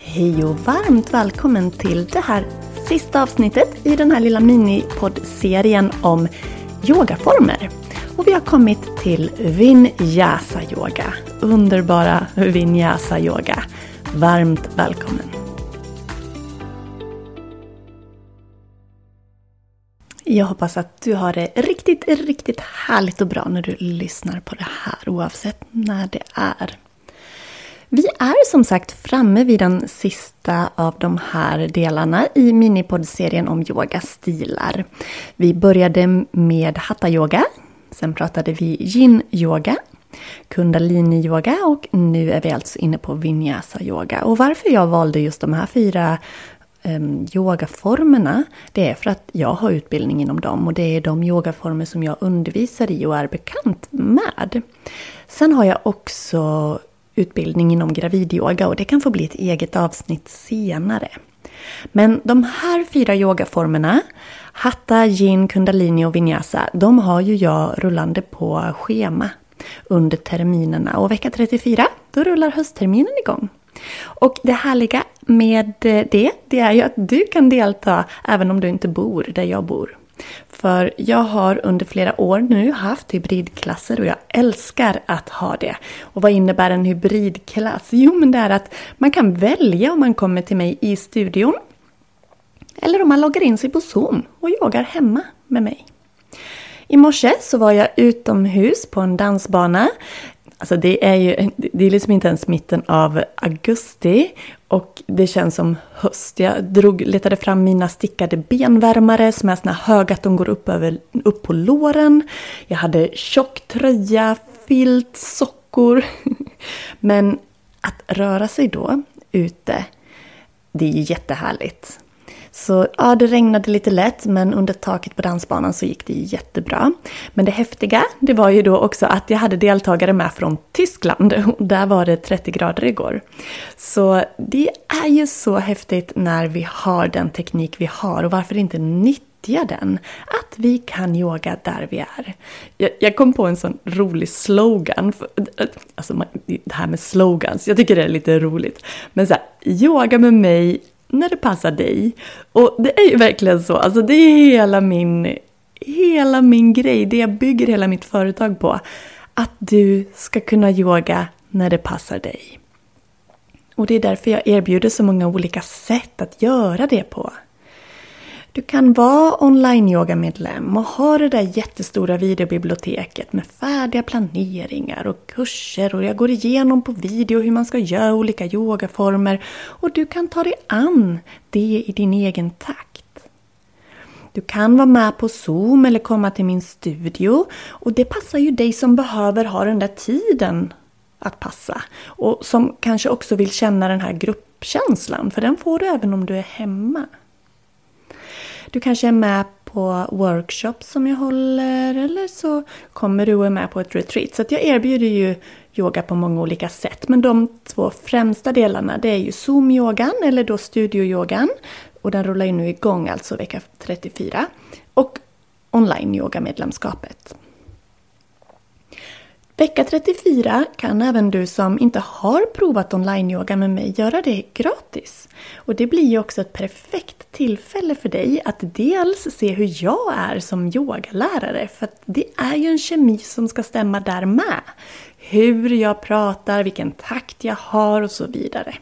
Hej och varmt välkommen till det här sista avsnittet i den här lilla minipoddserien om yogaformer. Och vi har kommit till Vinyasa yoga. Underbara Vinyasa yoga. Varmt välkommen! Jag hoppas att du har det riktigt, riktigt härligt och bra när du lyssnar på det här oavsett när det är. Vi är som sagt framme vid den sista av de här delarna i minipoddserien om yogastilar. Vi började med hatta-yoga, sen pratade vi yin-yoga, kundalini-yoga och nu är vi alltså inne på vinyasa-yoga. Och varför jag valde just de här fyra ehm, yogaformerna, det är för att jag har utbildning inom dem och det är de yogaformer som jag undervisar i och är bekant med. Sen har jag också utbildning inom gravidyoga och det kan få bli ett eget avsnitt senare. Men de här fyra yogaformerna, Hatta, Yin, Kundalini och Vinyasa, de har ju jag rullande på schema under terminerna. Och vecka 34, då rullar höstterminen igång. Och det härliga med det, det är ju att du kan delta även om du inte bor där jag bor. För jag har under flera år nu haft hybridklasser och jag älskar att ha det. Och vad innebär en hybridklass? Jo, men det är att man kan välja om man kommer till mig i studion eller om man loggar in sig på Zoom och yogar hemma med mig. I morse så var jag utomhus på en dansbana Alltså det är ju det är liksom inte ens mitten av augusti och det känns som höst. Jag drog, letade fram mina stickade benvärmare som är såna höga att de går upp, över, upp på låren. Jag hade tjock tröja, filt, sockor. Men att röra sig då ute, det är ju jättehärligt. Så ja, det regnade lite lätt men under taket på dansbanan så gick det jättebra. Men det häftiga, det var ju då också att jag hade deltagare med från Tyskland där var det 30 grader igår. Så det är ju så häftigt när vi har den teknik vi har och varför inte nyttja den. Att vi kan yoga där vi är. Jag, jag kom på en sån rolig slogan. Alltså det här med slogans, jag tycker det är lite roligt. Men så här, yoga med mig när det passar dig. Och det är ju verkligen så, alltså det är hela min, hela min grej, det jag bygger hela mitt företag på. Att du ska kunna yoga när det passar dig. Och det är därför jag erbjuder så många olika sätt att göra det på. Du kan vara online-yogamedlem och ha det där jättestora videobiblioteket med färdiga planeringar och kurser och jag går igenom på video hur man ska göra olika yogaformer och du kan ta dig an det i din egen takt. Du kan vara med på Zoom eller komma till min studio och det passar ju dig som behöver ha den där tiden att passa och som kanske också vill känna den här gruppkänslan för den får du även om du är hemma. Du kanske är med på workshops som jag håller eller så kommer du och är med på ett retreat. Så jag erbjuder ju yoga på många olika sätt. Men de två främsta delarna det är ju Zoom-yogan eller då studioyogan. Och den rullar ju nu igång alltså vecka 34. Och online-yoga-medlemskapet. Vecka 34 kan även du som inte har provat online-yoga med mig göra det gratis. Och det blir ju också ett perfekt tillfälle för dig att dels se hur jag är som yogalärare, för det är ju en kemi som ska stämma där med. Hur jag pratar, vilken takt jag har och så vidare.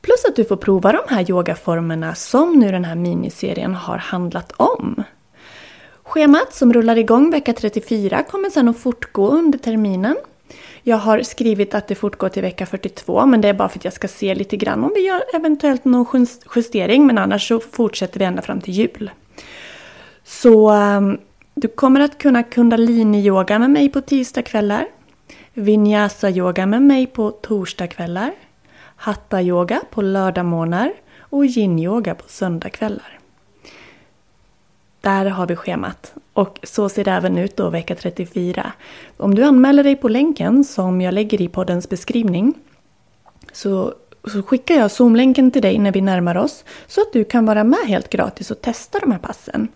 Plus att du får prova de här yogaformerna som nu den här miniserien har handlat om. Schemat som rullar igång vecka 34 kommer sedan att fortgå under terminen. Jag har skrivit att det fortgår till vecka 42 men det är bara för att jag ska se lite grann om vi gör eventuellt någon justering men annars så fortsätter vi ända fram till jul. Så ehm, du kommer att kunna kundalini-yoga med mig på tisdagskvällar. Vinyasa-yoga med mig på torsdagskvällar. Hatta-yoga på lördagmorgnar och yin-yoga på söndagskvällar. Där har vi schemat. Och så ser det även ut då vecka 34. Om du anmäler dig på länken som jag lägger i poddens beskrivning så, så skickar jag Zoom-länken till dig när vi närmar oss så att du kan vara med helt gratis och testa de här passen.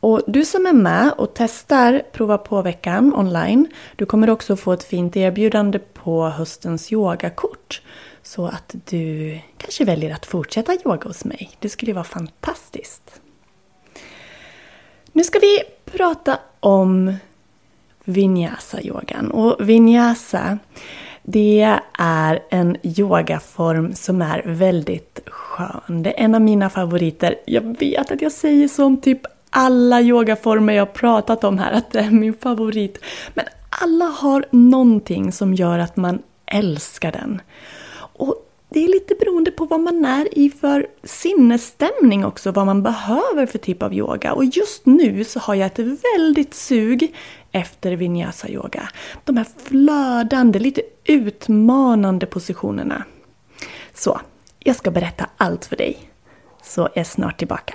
Och du som är med och testar Prova på-veckan online, du kommer också få ett fint erbjudande på höstens yogakort. Så att du kanske väljer att fortsätta yoga hos mig. Det skulle vara fantastiskt. Nu ska vi prata om vinyasa-yogan. Och vinyasa, det är en yogaform som är väldigt skön. Det är en av mina favoriter. Jag vet att jag säger så om typ alla yogaformer jag pratat om här, att det är min favorit. Men alla har någonting som gör att man älskar den. Det är lite beroende på vad man är i för sinnesstämning också, vad man behöver för typ av yoga. Och just nu så har jag ett väldigt sug efter vinyasa yoga. De här flödande, lite utmanande positionerna. Så, jag ska berätta allt för dig. Så jag är snart tillbaka.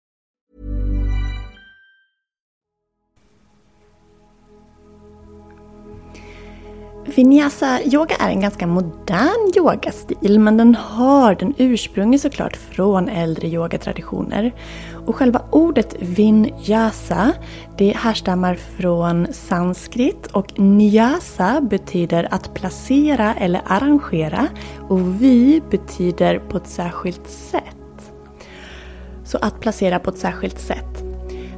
Vinyasa yoga är en ganska modern yogastil men den har den ursprungligen såklart från äldre yogatraditioner. Och själva ordet vinyasa det härstammar från sanskrit och nyasa betyder att placera eller arrangera och vi betyder på ett särskilt sätt. Så att placera på ett särskilt sätt.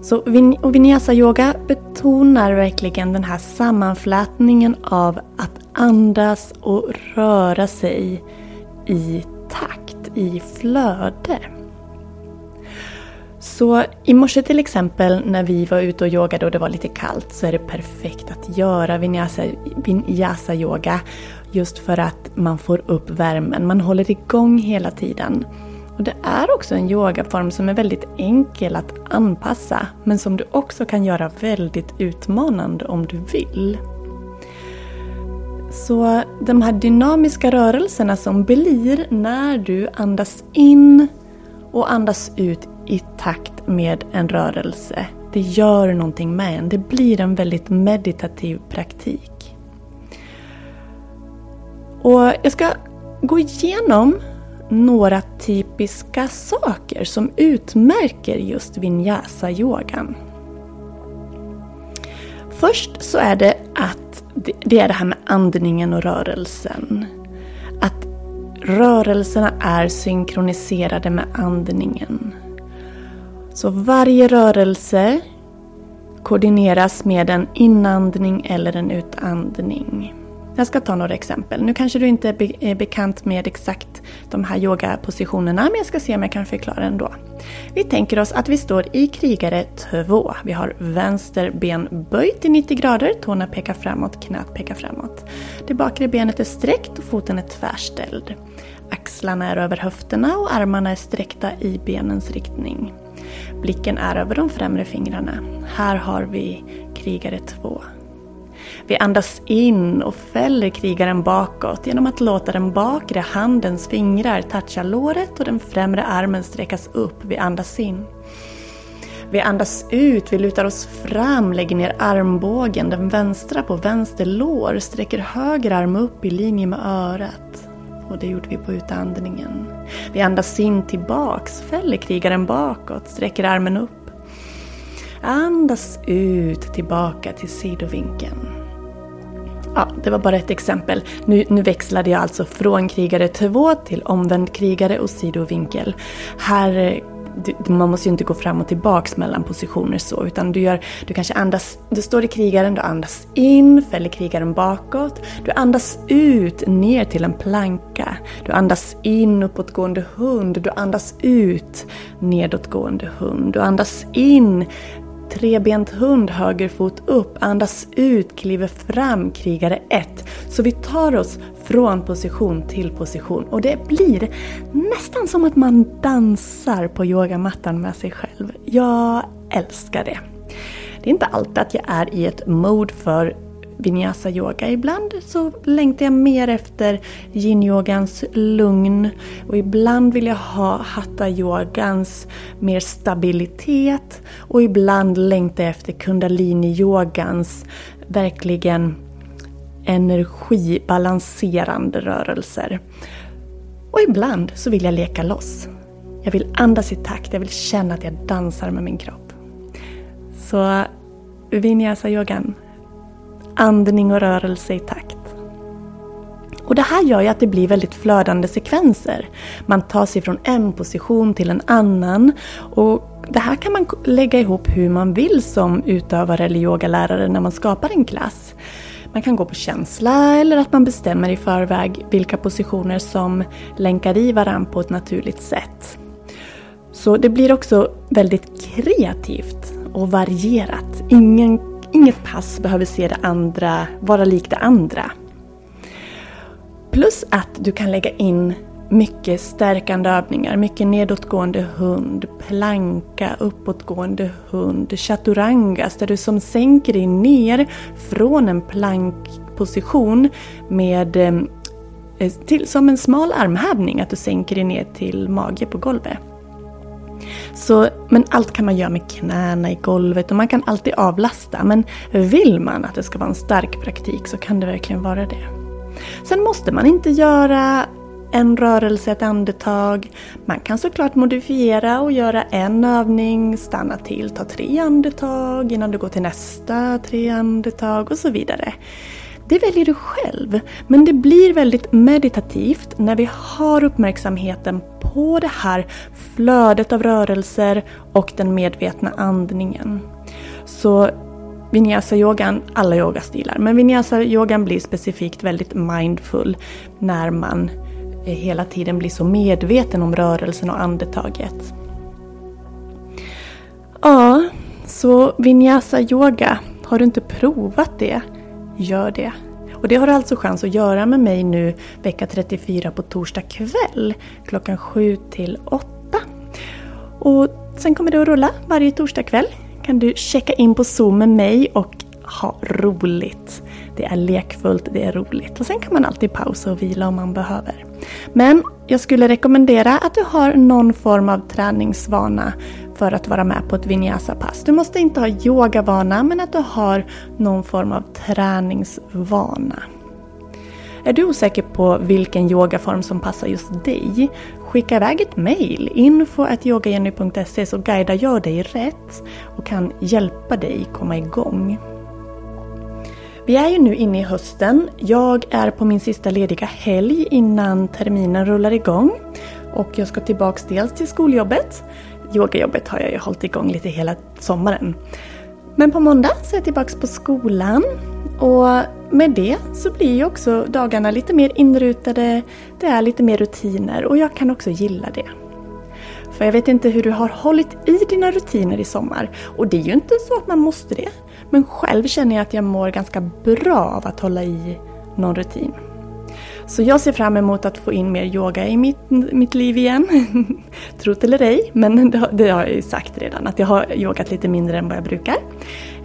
Så och vinyasa yoga betonar verkligen den här sammanflätningen av att andas och röra sig i takt, i flöde. Så i morse till exempel när vi var ute och yogade och det var lite kallt så är det perfekt att göra vinyasa, vinyasa yoga just för att man får upp värmen. Man håller igång hela tiden. Och Det är också en yogaform som är väldigt enkel att anpassa men som du också kan göra väldigt utmanande om du vill. Så de här dynamiska rörelserna som blir när du andas in och andas ut i takt med en rörelse. Det gör någonting med en. Det blir en väldigt meditativ praktik. Och jag ska gå igenom några typiska saker som utmärker just vinyasa-yogan. Först så är det att det är det här med andningen och rörelsen. Att rörelserna är synkroniserade med andningen. Så varje rörelse koordineras med en inandning eller en utandning. Jag ska ta några exempel. Nu kanske du inte är bekant med exakt de här yogapositionerna men jag ska se om jag kan förklara ändå. Vi tänker oss att vi står i krigare 2. Vi har vänster ben böjt i 90 grader, tårna pekar framåt, knät pekar framåt. Det bakre benet är sträckt och foten är tvärställd. Axlarna är över höfterna och armarna är sträckta i benens riktning. Blicken är över de främre fingrarna. Här har vi krigare 2. Vi andas in och fäller krigaren bakåt genom att låta den bakre handens fingrar toucha låret och den främre armen sträckas upp. Vi andas in. Vi andas ut, vi lutar oss fram, lägger ner armbågen, den vänstra på vänster lår, sträcker höger arm upp i linje med örat. Och det gjorde vi på utandningen. Vi andas in tillbaks, fäller krigaren bakåt, sträcker armen upp. Andas ut tillbaka till sidovinkeln. Ja, det var bara ett exempel. Nu, nu växlade jag alltså från krigare 2 till omvänd krigare och sidovinkel. Här man måste ju inte gå fram och tillbaks mellan positioner så, utan du, gör, du kanske andas, du står i krigaren, du andas in, fäller krigaren bakåt. Du andas ut ner till en planka. Du andas in uppåtgående hund, du andas ut nedåtgående hund. Du andas in Trebent hund, höger fot upp, andas ut, kliver fram, krigare 1. Så vi tar oss från position till position och det blir nästan som att man dansar på yogamattan med sig själv. Jag älskar det. Det är inte alltid att jag är i ett mode för vinyasa yoga. Ibland så längtar jag mer efter yin-yogans lugn och ibland vill jag ha hatta-yogans mer stabilitet och ibland längtar jag efter kundalini-yogans verkligen energibalanserande rörelser. Och ibland så vill jag leka loss. Jag vill andas i takt, jag vill känna att jag dansar med min kropp. Så vinyasa-yogan andning och rörelse i takt. Och det här gör ju att det blir väldigt flödande sekvenser. Man tar sig från en position till en annan och det här kan man lägga ihop hur man vill som utövare eller yogalärare när man skapar en klass. Man kan gå på känsla eller att man bestämmer i förväg vilka positioner som länkar i varandra på ett naturligt sätt. Så det blir också väldigt kreativt och varierat. Ingen Inget pass behöver se det andra, vara likt det andra. Plus att du kan lägga in mycket stärkande övningar, mycket nedåtgående hund, planka, uppåtgående hund, chaturangas där du som sänker dig ner från en plankposition med eh, till, som en smal armhävning, att du sänker dig ner till mage på golvet. Så, men allt kan man göra med knäna i golvet och man kan alltid avlasta. Men vill man att det ska vara en stark praktik så kan det verkligen vara det. Sen måste man inte göra en rörelse, ett andetag. Man kan såklart modifiera och göra en övning, stanna till, ta tre andetag innan du går till nästa, tre andetag och så vidare. Det väljer du själv, men det blir väldigt meditativt när vi har uppmärksamheten på det här flödet av rörelser och den medvetna andningen. Så Vinyasa-yogan, alla yogastilar, men Vinyasa-yogan blir specifikt väldigt mindful när man eh, hela tiden blir så medveten om rörelsen och andetaget. Ja, så Vinyasa-yoga, har du inte provat det, gör det. Och det har du alltså chans att göra med mig nu vecka 34 på torsdag kväll klockan 7 till 8. Och sen kommer det att rulla varje torsdag kväll. Kan du checka in på Zoom med mig och ha roligt. Det är lekfullt, det är roligt. Och sen kan man alltid pausa och vila om man behöver. Men jag skulle rekommendera att du har någon form av träningsvana för att vara med på ett vinyasa-pass. Du måste inte ha yogavana men att du har någon form av träningsvana. Är du osäker på vilken yogaform som passar just dig? Skicka iväg ett mail, info.yogagenny.se så guidar jag dig rätt och kan hjälpa dig komma igång. Vi är ju nu inne i hösten. Jag är på min sista lediga helg innan terminen rullar igång. Och jag ska tillbaks dels till skoljobbet. Yogajobbet har jag ju hållit igång lite hela sommaren. Men på måndag så är jag tillbaka på skolan. Och med det så blir ju också dagarna lite mer inrutade. Det är lite mer rutiner och jag kan också gilla det. För jag vet inte hur du har hållit i dina rutiner i sommar. Och det är ju inte så att man måste det. Men själv känner jag att jag mår ganska bra av att hålla i någon rutin. Så jag ser fram emot att få in mer yoga i mitt, mitt liv igen. Tro det eller ej, men det, det, har jag ju sagt redan att jag har yogat lite mindre än vad jag brukar.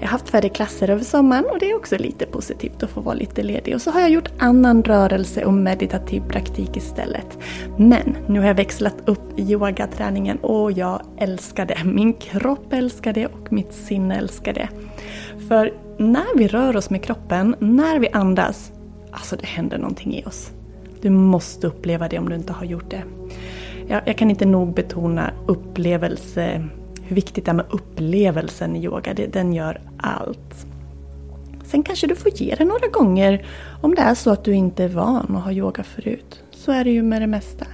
Jag har haft färre klasser över sommaren och det är också lite positivt att få vara lite ledig. Och så har jag gjort annan rörelse och meditativ praktik istället. Men nu har jag växlat upp yogaträningen och jag älskar det. Min kropp älskar det och mitt sinne älskar det. För när vi rör oss med kroppen, när vi andas, alltså det händer någonting i oss. Du måste uppleva det om du inte har gjort det. Jag, jag kan inte nog betona upplevelse, hur viktigt det är med upplevelsen i yoga. Det, den gör allt. Sen kanske du får ge det några gånger om det är så att du inte är van att ha yoga förut. Så är det ju med det mesta.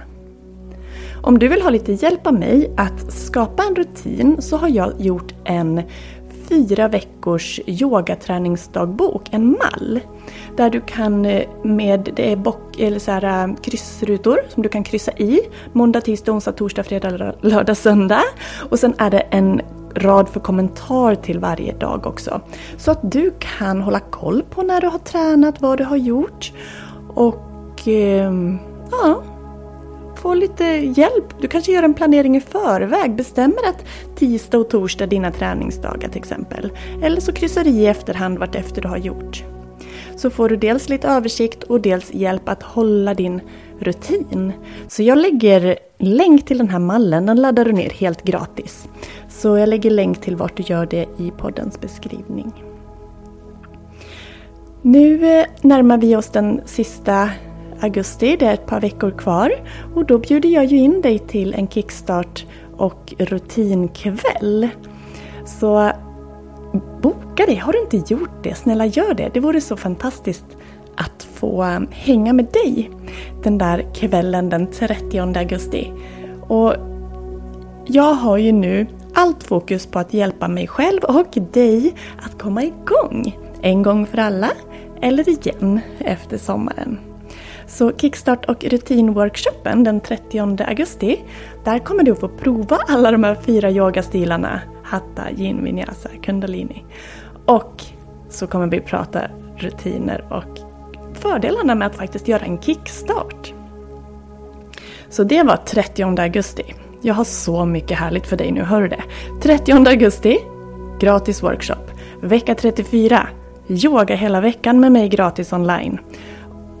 Om du vill ha lite hjälp av mig att skapa en rutin så har jag gjort en fyra veckors yogaträningsdagbok, en mall. Där du kan eh, med, det är bock, eller så här, eh, kryssrutor som du kan kryssa i. Måndag, tisdag, onsdag, torsdag, fredag, lördag, söndag. Och sen är det en rad för kommentar till varje dag också. Så att du kan hålla koll på när du har tränat, vad du har gjort. Och eh, ja, få lite hjälp. Du kanske gör en planering i förväg. Bestämmer att tisdag och torsdag är dina träningsdagar till exempel. Eller så kryssar du i efterhand vart efter du har gjort. Så får du dels lite översikt och dels hjälp att hålla din rutin. Så jag lägger länk till den här mallen, den laddar du ner helt gratis. Så jag lägger länk till vart du gör det i poddens beskrivning. Nu eh, närmar vi oss den sista augusti, det är ett par veckor kvar. Och då bjuder jag ju in dig till en kickstart och rutinkväll. Så boka det, har du inte gjort det, snälla gör det. Det vore så fantastiskt att få eh, hänga med dig den där kvällen den 30 augusti. Och jag har ju nu allt fokus på att hjälpa mig själv och dig att komma igång. En gång för alla, eller igen efter sommaren. Så Kickstart och rutinworkshopen den 30 augusti, där kommer du få prova alla de här fyra yogastilarna. Hatta, yin, vinyasa, kundalini. Och så kommer vi prata rutiner och fördelarna med att faktiskt göra en kickstart. Så det var 30 augusti. Jag har så mycket härligt för dig nu, hör du det? 30 augusti, gratis workshop. Vecka 34, yoga hela veckan med mig gratis online.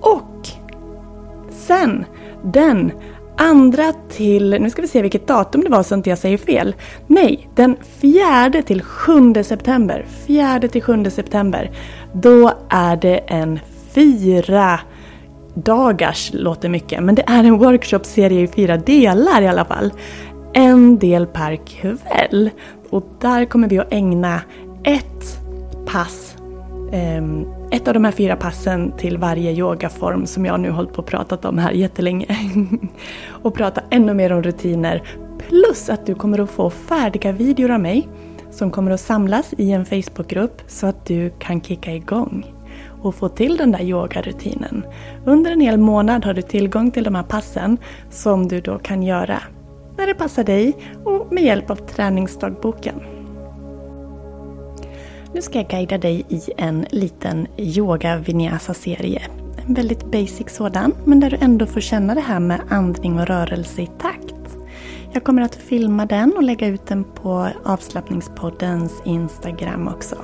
Och sen den andra till, nu ska vi se vilket datum det var så inte jag säger fel. Nej, den fjärde till sjunde september. Fjärde till sjunde september. Då är det en fyra dagars, låter mycket, men det är en workshopserie i fyra delar i alla fall. En del per kväll. Och där kommer vi att ägna ett pass eh, ett av de här fyra passen till varje yogaform som jag nu hållit på och pratat om här jättelänge. och prata ännu mer om rutiner. Plus att du kommer att få färdiga videor av mig som kommer att samlas i en Facebookgrupp så att du kan kicka igång och få till den där yogarutinen. Under en hel månad har du tillgång till de här passen som du då kan göra när det passar dig och med hjälp av träningsdagboken. Nu ska jag guida dig i en liten yoga vinyasa-serie. En väldigt basic sådan, men där du ändå får känna det här med andning och rörelse i takt. Jag kommer att filma den och lägga ut den på avslappningspoddens Instagram också.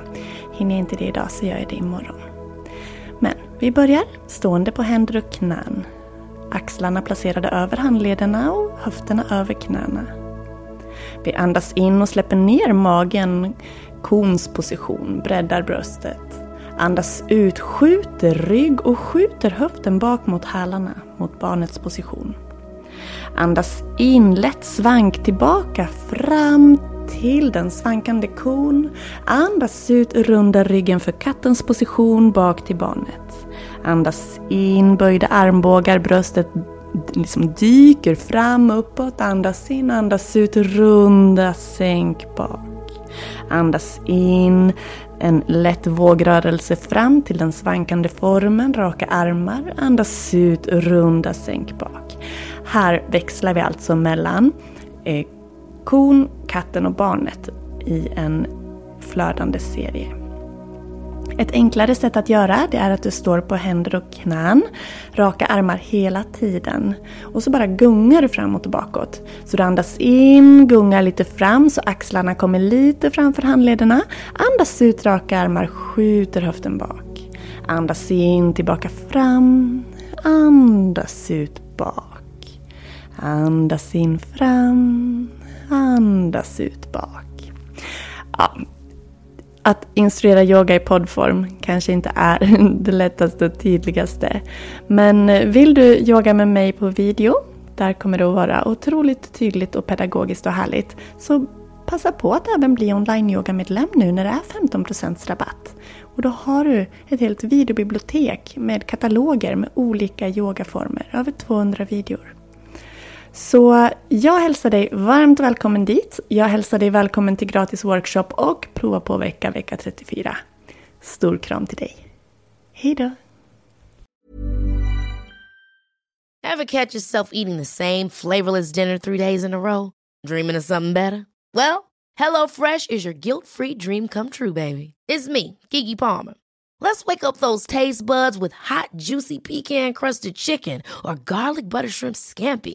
Hinner jag inte det idag så gör jag det imorgon. Men vi börjar stående på händer och knän. Axlarna placerade över handlederna och höfterna över knäna. Vi andas in och släpper ner magen Kons position, breddar bröstet. Andas ut, skjuter rygg och skjuter höften bak mot hälarna, mot barnets position. Andas in, lätt svank tillbaka, fram till den svankande kon. Andas ut, runda ryggen för kattens position bak till barnet. Andas in, böjda armbågar, bröstet liksom dyker fram uppåt. Andas in, andas ut, runda, sänk bak. Andas in, en lätt vågrörelse fram till den svankande formen, raka armar. Andas ut, runda, sänk bak. Här växlar vi alltså mellan eh, kon, katten och barnet i en flödande serie. Ett enklare sätt att göra det är att du står på händer och knän, raka armar hela tiden. Och så bara gungar du framåt och bakåt. Så du andas in, gungar lite fram så axlarna kommer lite framför handlederna. Andas ut, raka armar, skjuter höften bak. Andas in, tillbaka fram. Andas ut, bak. Andas in, fram. Andas ut, bak. Ja, att instruera yoga i poddform kanske inte är det lättaste och tydligaste. Men vill du yoga med mig på video, där kommer det att vara otroligt tydligt och pedagogiskt och härligt. Så passa på att även bli online-yoga-medlem nu när det är 15% rabatt. Och då har du ett helt videobibliotek med kataloger med olika yogaformer, över 200 videor. Så jag hälsar dig varmt välkommen dit. Jag hälsar dig välkommen till gratis workshop och prova på vecka, vecka 34. Stor kram till dig. Hej då! Have catch yourself eating the same flavorless dinner three days in a row? Dreaming of something better? Well, hello fresh is your guilt free dream come true baby. It's me, Gigi Palmer. Let's wake up those taste buds with hot juicy pecan crusted chicken or garlic butter shrimp scampi.